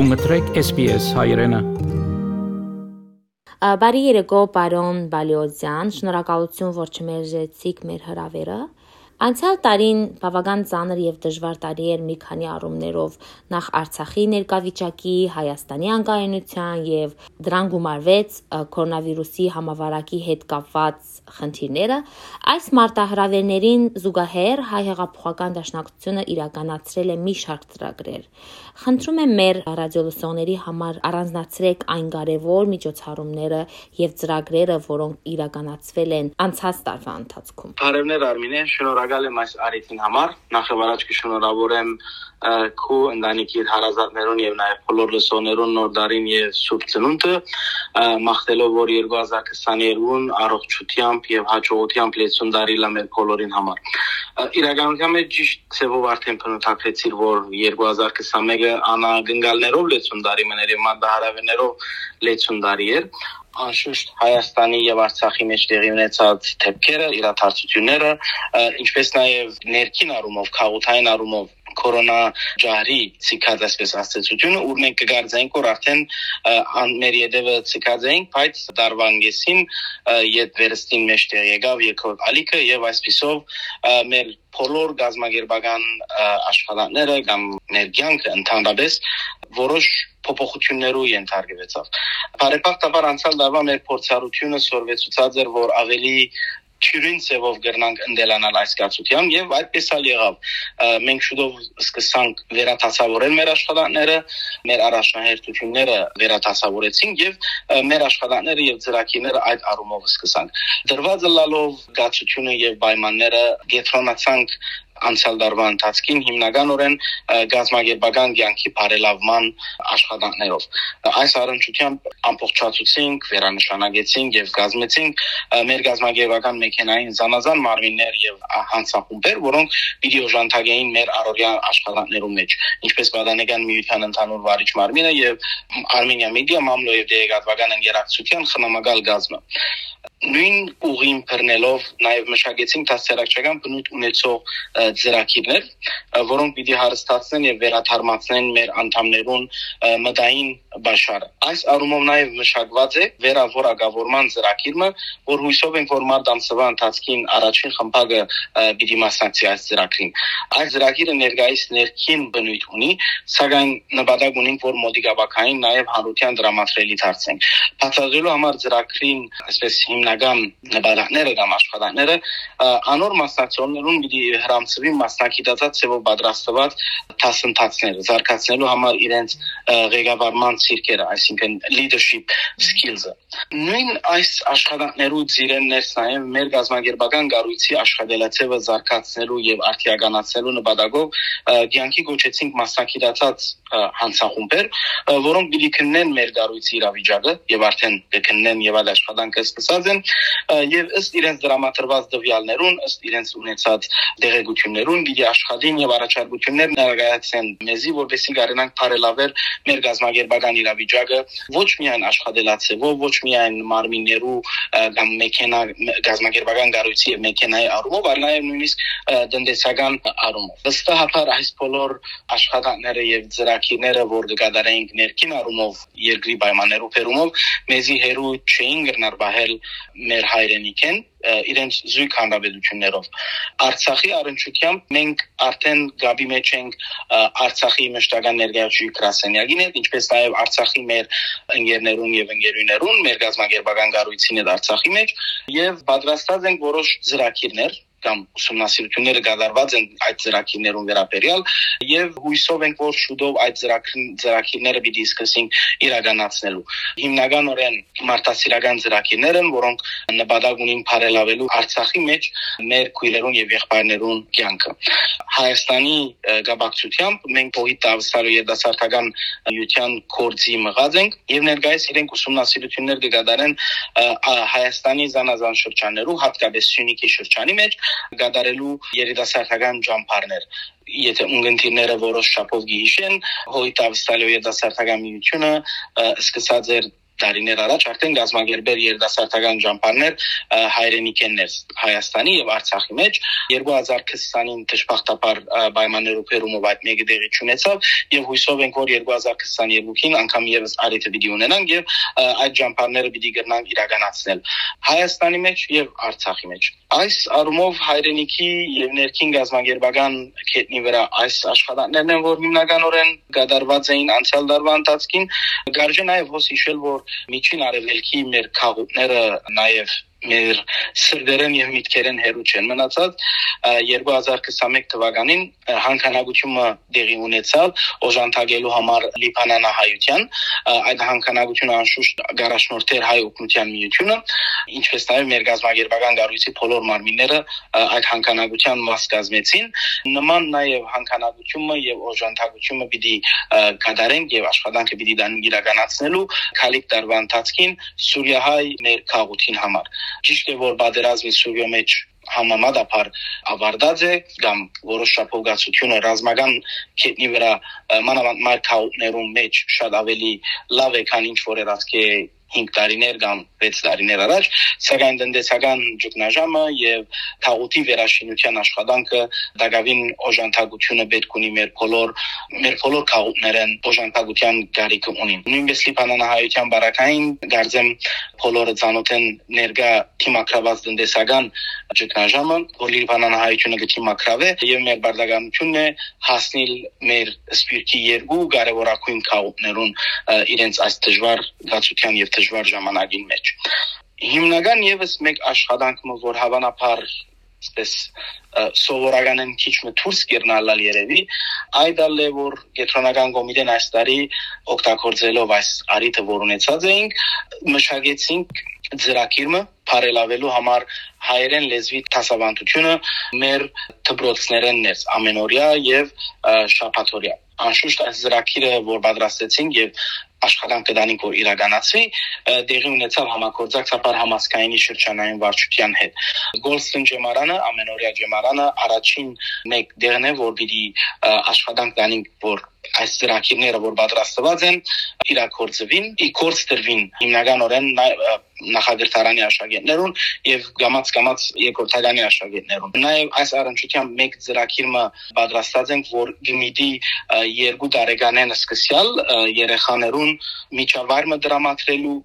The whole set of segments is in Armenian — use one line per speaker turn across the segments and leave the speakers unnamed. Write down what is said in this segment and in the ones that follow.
Դու մտրեք SPS հայրենը։
Բարի երեկո, պարոն Բալիոզյան, շնորհակալություն, որ չմերժեցիք մեր հրավերը։ Անցյալ տարին բավական ծանր եւ դժվար տարի էր մի քանի առումներով՝ նախ Արցախի ներկայվիճակի, Հայաստանի անկայունության եւ դրան գումարվեց կորոնավիրուսի համավարակի հետ կապված խնդիրները։ Այս մարտահրավերներին զուգահեռ Հայ հեղափոխական դաշնակցությունը իրականացրել է մի շարք ծրագրեր։ Խնդրում եմ մեր ռադիոլուսողների համար առանձնացրեք այն կարևոր միջոցառումները եւ ծրագրերը, որոնք իրականացվել են անցած տարվա ընթացքում։
Բարևներ Արմինե, շնորհակալ շնորհակալ եմ այս արիթին համար։ Նախ եւ առաջ կշնորհավորեմ քու ընտանիքի հարազատներուն եւ նաեւ բոլոր լսողներուն նոր դարին եւ սուրբ ծնունդը մաղթելով որ 2022-ն առողջությամբ եւ հաջողությամբ լեցուն դարի լա մեր բոլորին համար։ Իրականության մեջ ճիշտ ծևով արդեն փնոթակրեցիր որ 2021-ը անագնգալներով լեցուն դարի մներ եւ մանդահարավերներով լեցուն դարի էր անշուշտ Հայաստանի եւ Արցախի մեջ տեղի ունեցած թեփքերը, իրադարձությունները, ինչպես նաեւ ներքին առումով, քաղաքային առումով կորոնա ջահրի ցիկած այսպես աստեցությունը ու մենք կգարձենք որ արդեն մեր յետևը ցիկած ենք բայց դարվանգեսին յետ վերստին մեջտեղ եկավ երկրորդ ալիքը եւ այսպիսով մեր բոլոր գազագերբական աշխատանքները կամ ներգյանքը ընդհանրապես որոշ փոփոխություններու ենթարկվեցավ։ Բարեբախտաբար անցյալ տարվա մեր փորձառությունը սորվեցուցած էր, որ ավելի թյուրին ծևով գրնանք ընդելանալ այս կացությամբ եւ այդպես էլ եղավ մենք շուտով սկսանք վերաթասավորել մեր աշխատանքները մեր առաջնահերթությունները վերաթասավորեցինք եւ մեր աշխատանքները եւ ծրագիրները այդ առումով սկսանք դրված լալով գացությունը եւ պայմանները գետրոնացանք անցյալ դարվա ընթացքին հիմնականորեն գազագերբական ցանկի բարելավման աշխատանքներով այս առընչությամբ ամբողջացուցինք, վերանշանագեցինք եւ գազմեցինք մեր գազագերբական մեքենային զանազան մարմիններ եւ հանցախումբեր, որոնք պիտի օժանդակեին մեր առօրյա աշխատանքներում մեջ, ինչպես Բադանեգան միության ընդհանուր վարիչ մարմինը եւ Armenia Media Mamlo եւ Դեգատվական ընկերակցության խնամակալ գազմը նույն ուղին բռնելով նաև մշակեցինք դասերակցական բնույթ ունեցող ծրագիրներ, որոնք պիտի հարստացնեն եւ վերաթարմացնեն մեր անդամներուն մտային բաշարը։ Այս առումով նաև մշակված է վերավորակավորման ծրագիրը, որ հույսով ենք որ մարտ ամսվա ընթացքին առաջին խմբակը պիտի մասնակցի այս ծրագրին։ Այս ծրագիրը ներկայիս ներքին բնույթ ունի, սակայն նպատակ ունենք որ մոդիկաբակային նաև հանրության դրամատրելի դարձնենք։ Բացատրելու համար ծրագրին այսպես գիտնական նպատակները կամ աշխատանքները անոր մասնակցողներուն պիտի հрамցվի մասնակիտացած ծևով պատրաստված դասընթացները զարգացնելու համար իրենց ղեկավարման ցիրկերը, այսինքն leadership skills-ը։ Նույն այս աշխատանքներից իրեն ներս նաև մեր գազագերբական գառույցի աշխատելացեվը զարգացնելու եւ արդիականացնելու նպատակով ցանկի գոչեցինք մասնակիտացած հանցախումբեր, որոնք պիտի քննեն մեր գառույցի իրավիճակը եւ արդեն կքննեն եւ այլ աշխատանքը սկսած են եւ ըստ իրենց դրամատրված դվյալներուն, ըստ իրենց ունեցած դեղեցություններուն պիտի աշխատին եւ առաջարկություններ ներկայացնեն մեզի, որովհետեւ կարենանք բարելավել մեր գազագերբական իրավիճակը ոչ միայն աշխատելացեվով, ոչ միայն մարմիններու կամ մեքենա գազագերբական կառույցի եւ մեքենայի առումով, այլ նաեւ նույնիսկ տնտեսական առումով։ Վստահաբար այս բոլոր աշխատանքները եւ ծրագիրները, որ կկատարենք ներքին առումով երկրի պայմաններով մեզի հերու չէին գրնար բահել մեր հայրենիքեն իրենց զույգ հանրապետություններով Արցախի առընչությամբ մենք արդեն գաբի մեջ ենք Արցախի մշտական ներկայացուցիչ գրասենյակին հետ ինչպես նաև Արցախի մեր ընկերներուն եւ ընկերուներուն մեր գազագերբական կառույցին հետ Արցախի մեջ եւ պատրաստած ենք որոշ ծրագիրներ կամ ուսումնասիրությունները կատարված են այդ ծրագիրներուն վերաբերյալ եւ հույսով ենք որ շուտով այդ ծրագիրները պիտի սկսենք իրականացնելու հիմնականորեն մարտահրավերական ծրագիրներ են որոնք նպատակ ունին բարելավելու Արցախի մեջ մեր քույրերուն եւ եղբայրներուն կյանքը Հայաստանի գաբակցությամբ մենք փողի տավստալու երդասարտական յության կորձի մղած ենք եւ ներկայիս իրենք ուսումնասիրություններ կկատարեն Հայաստանի զանազան շրջաններու հատկապես Սյունիքի շրջանի մեջ գադարելու երիտասարդական ճամփարներ եթե ունգընտիրները որոշ չափով գիհիշեն հոյտավստալիո երիտասարդական միությունը սկսած էր տարիներ առաջ արդեն գազագերբեր երիտասարդական ճամփարներ հայրենիքեններ Հայաստանի եւ Արցախի մեջ 2020-ին դժբախտաբար պայմաններով Պերումով այդ մեկը դեղի ունեցավ եւ հույսով ենք որ 2022-ին անգամ եւս արիթը պիտի ունենանք եւ այդ ճամփարները պիտի գրնանք իրականացնել Հայաստանի մեջ եւ Արցախի մեջ այս առումով հայրենիքի եւ ներքին գազագերբական կետնի վրա այս աշխատանքներն են որ հիմնականորեն կատարված էին անցյալ տարվա ընթացքին գարժե նաեւ հոս հիշել որ միջին արևելքի մեր քաղաքները նաեւ մեր սրդերեն եւ միտքերեն հերու չեն մնացած 2021 թվականին հանքանագությունը դեղի ունեցավ օժանդակելու համար լիբանանահայության այդ հանքանագությունը անշուշտ գարաշնորթեր հայ օկնության միությունը ինչպես նաեւ մեր գազագերբական գառույցի բոլոր մարմինները այդ հանքանագության մաս կազմեցին նման նաեւ հանքանագությունը եւ օժանդակությունը պիտի կատարենք եւ աշխատանքը պիտի դան իրականացնելու քալիք տարվա ընթացքին սուրիահայ մեր քաղաքին համար ճիշտ է որ բادرազմի Սուրիո մեջ համեմատաբար ավարտած է կամ որոշ շապով գացությունը ռազմական քետնի վրա մանավանդ մարկաուտներում մեջ շատ ավելի լավ է քան ինչ որ երածքի 5 տարիներ կամ 6 տարիներ առաջ, սակայն տնտեսական ճգնաժամը եւ թաղուտի վերաշինության աշխատանքը դակավին օժանդակությունը պետք ունի մեր բոլոր մեր բոլոր քաղաքներեն օժանդակության գարիք ունին։ Նույնպես Լիբանանահայության բարակային գարձեմ բոլորը ցանոթ են ներգա թիմակրաված տնտեսական ճգնաժամը, որ Լիբանանահայությունը գտի մակրավե եւ մեր բարդականությունն է հասնել մեր սպիրտի երկու կարևորակույն քաղաքներուն իրենց այս դժվար գացության եւ դժվար ժամանակին մեջ։ Հիմնական եւս մեկ աշխատանքը, որ հավանաբար այսպես սովորականն քիչ մը դուրս կերնալալ երևի այդ ալը որ գետրոնական կոմիտեն այս տարի օգտագործելով այս արիթը որ ունեցած էինք մշակեցինք ծրագիրը բարելավելու համար հայերեն լեզվի դասավանդությունը մեր դպրոցներեն ներս ամենօրյա եւ շաբաթօրյա անշուշտ այս ծրագիրը որ պատրաստեցինք եւ աշխատանքը դանին որ իրականացվի դեղի ունեցավ համակորձակցաբար համասկայինի շրջանային վարչության հետ Գոլստեն ջեմարանը ամենօրյա ջեմարանը առաջին մեկ դերն է որ պիտի աշխատանք դանին որ այս ծրագիրները որ պատրաստված են իրակորձվին, իքորձ տրվին հիմնականորեն նախագծարանի աշակերտներուն եւ գամած գամած երկրորդարանի աշակերտներուն։ Նաեւ այս առընչությամբ մեկ ծրագիրը պատրաստած ենք, որ գմիդի երկու տարեկանեն սկսյալ երեխաներուն միջավայրը դրամատրելու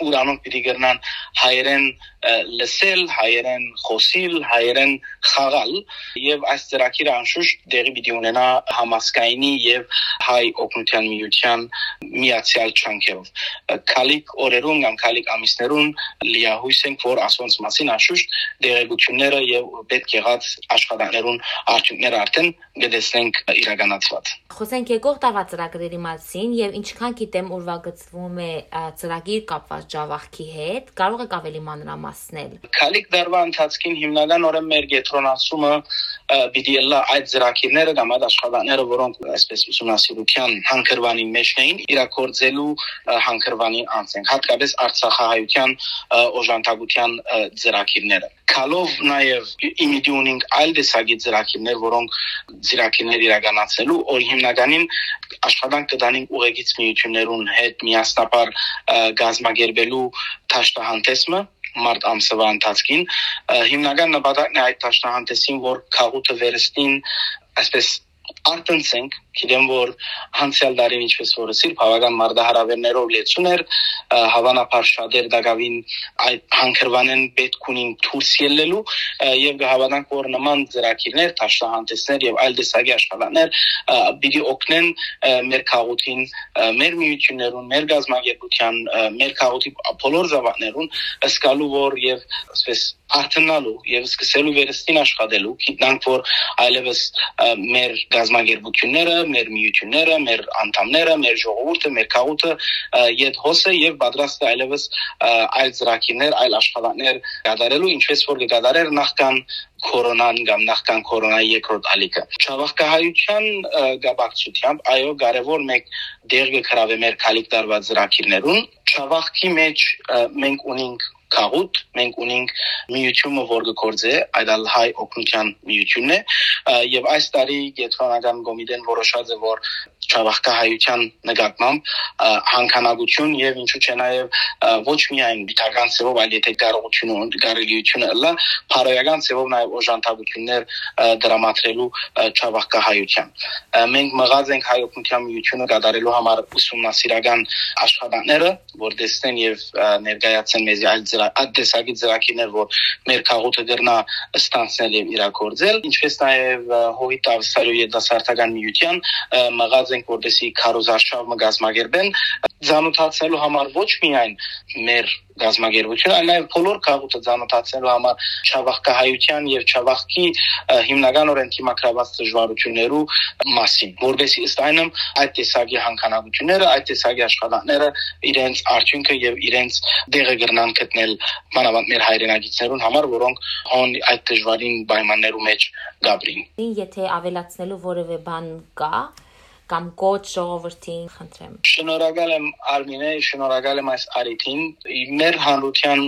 ուրանոն պիտի գրնան հայերեն լսել, հայերեն խոսիլ, հայերեն խաղալ եւ այս ծրագիրը անշուշտ դեղի պիտի ունենա համասկայինի եւ հայ օգնության միության միացյալ չանքերով։ Քալիկ օրերուն կամ քալիկ ամիսներուն լիահույս ենք, որ ասոնց մասին անշուշտ դերեկությունները եւ պետք եղած աշխատանքներուն արդյունքները արդեն գտեսնենք իրականացված։
Խոսենք եկող տարվա ծրագրերի մասին եւ ինչքան գիտեմ ուրվագծվում է ծրագիր կապված Java-ի հետ, կարող եք ավելի մանրամասնել։
Քալիկ դարվա ընթացքին հիմնականորեն մեր գետրոնացումը պիտի լա այդ ծրագիրները կամ այդ աշխատանքները, որոնք այսպես ուսումնասիրության հանքրվանի մեջ էին, իրակորձելու հանքրվանի անցենք, հատկապես Արցախահայության օժանդակության ծրագիրները քալով նաև իմիդիոնինգ այլ դեսագի ծրագիրներ, որոնք ծրագիրներ իրականացնելու, որ հիմնականին աշխատանք կդանենք ուղեգից միություններուն հետ միասնապար գազմագերբելու թաշտահանտեսմը մարտ ամսվա ընթացքին հիմնական նպատակն է այդ թաշտահանտեսին որ քաղուտը վերստին այսպես արտնցենք գիտեմ որ հանցյալ դարին ինչպես որ ասիր բավական մարդահարավերներով լեցուն էր հավանաբար շատեր դակավին այդ հանքրվանեն պետք ունին դուրս ելնելու եւ հավանանք որ նման ծրագիրներ տաշտահանտեսներ եւ այլ դեսագի աշխատանքներ պիտի օգնեն մեր քաղաքին մեր միություններուն մեր գազագերբության մեր քաղաքի բոլոր զավակներուն ըսկալու որ եւ ասես արտնալու եւ սկսելու վերստին աշխատելու գիտնանք որ այլևս մեր գազագերբությունները մեր միությունները, մեր անդամները, մեր ժողովուրդը, մեր քաղուտը իդ հոսը եւ պատրաստ է այլևս այլ ծրագիրներ, այլ աշխատանքներ կատարելու, ինչպես որ կկատարեր նախքան կորոնան կամ նախքան կորոնայի երկրորդ ալիքը։ Չավախկահայության գաբակցությամբ այո կարևոր մեկ դեր կգրավե մեր քալիք տարված ծրագիրներուն։ Չավախքի մեջ մենք ունենք քաղուտ մենք ունենք միությունը որ գործե այդալ հայ օկնության միությունն է եւ այս տարի գետրոնական կոմիտեն որոշած է որ ճավախկահայության նկատմամբ հանքանակություն եւ ինչու՞ չէ նաեւ ոչ միայն դիտական ծավով այլ եթե կարողությունը կարելիությունը լա բարոյական ծավով նաեւ օժանդակություններ դրամատրելու ճավախկահայության մենք մղած ենք հայօգնության միությունը կատարելու համար ուսումնասիրական աշխատանքները որ տեսնեն եւ ներկայացնեն մեզ այլ այլ տեսակի ծրագիրներ որ մեր քաղաքը դեռնա ստանցնել եւ իրագործել ինչպես նաեւ հովիտ ավսարյո երդասարտական միության մղած ենք որպեսի քարոզարշավը գազմագերբեն ցանոթացնելու համար ոչ միայն մեր գազագերբությունը, այլ նաև բոլոր քաղուտը ցանոթացնելու համար Չավախկահայության եւ Չավախքի հիմնականորեն թիմակրաված դժվարություններու մասին, որովհետեւ ըստ այնմ այդ տեսակի հանքանակությունները, այդ տեսակի աշխատանքները իրենց արդյունքը եւ իրենց դեղը գրնան գտնել մանավանդ մեր հայրենագիտներուն համար, որոնք հոն այդ դժվարին պայմաններու մեջ գաբրին։
Եթե ավելացնելու որևէ բան կա, կամ կոչ ժողովրդին խնդրեմ։
Շնորհակալ եմ Արմինե, շնորհակալ եմ այս արիթին։ Մեր հանրության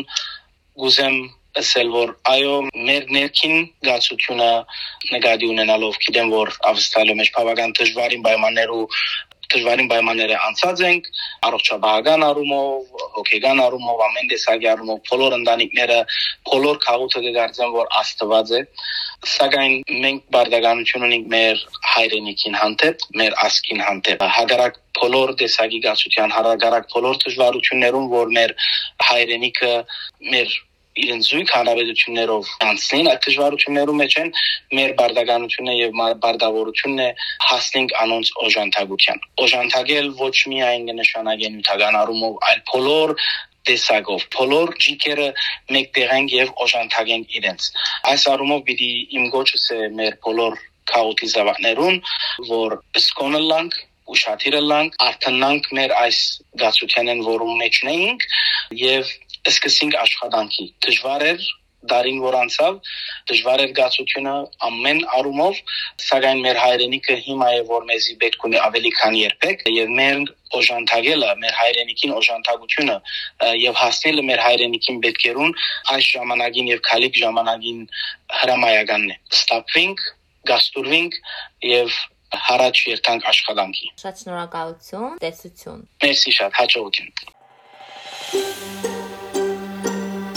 գուզեմ ասել որ այո մեր ներքին գացությունը նկատի ունենալով գիտեմ որ ավստրալիա մեջ բավական դժվարին պայմաններու դժվարին պայմանները անցած ենք առողջապահական առումով, հոգեգան առումով, ամեն տեսակի առումով բոլոր ընտանիքները, բոլոր քաղուտը կգարձեն որ աստված է սակայն մենք բարդականություն ունենք մեր հայրենիքին հանդեպ, մեր ասկին հանդեպ։ Հագարակ բոլոր տեսակի գացության հարագարակ բոլոր դժվարություններում, որ մեր հայրենիքը մեր իրենց զույգ հարաբերություններով անցնեն այդ դժվարություններում մեջ են մեր բարդականությունը եւ բարդավորությունն է հասնենք անոնց օժանդակության օժանդակել ոչ միայն կնշանակեն ութական առումով այլ բոլոր տեսակով բոլոր ջիկերը մեկտեղենք եւ օժանդակենք իրենց այս առումով պիտի իմ գոչս է մեր բոլոր քաոտի զավակներուն որ սկոնը լանք ուշադիր լանք արտնանք մեր այս գացությանեն որում մեջն էինք եւ սկսենք աշխատանքի դժվար էր դարին որ անցավ դժվար էր գացությունը ամեն առումով սակայն մեր հայրենիքը հիմա է որ մեզի պետք ունի ավելի քան երբեք եւ մեր օժանդակելը մեր հայրենիքին օժանդակությունը եւ հասնելը մեր հայրենիքին պետքերուն այս ժամանակին եւ քալիք ժամանակին հրամայականն է ստապվինք գաստուրվինք եւ հարաճ երթանք աշխատանքի
շատ շնորհակալություն տեսություն
մերսի շատ հաջողություն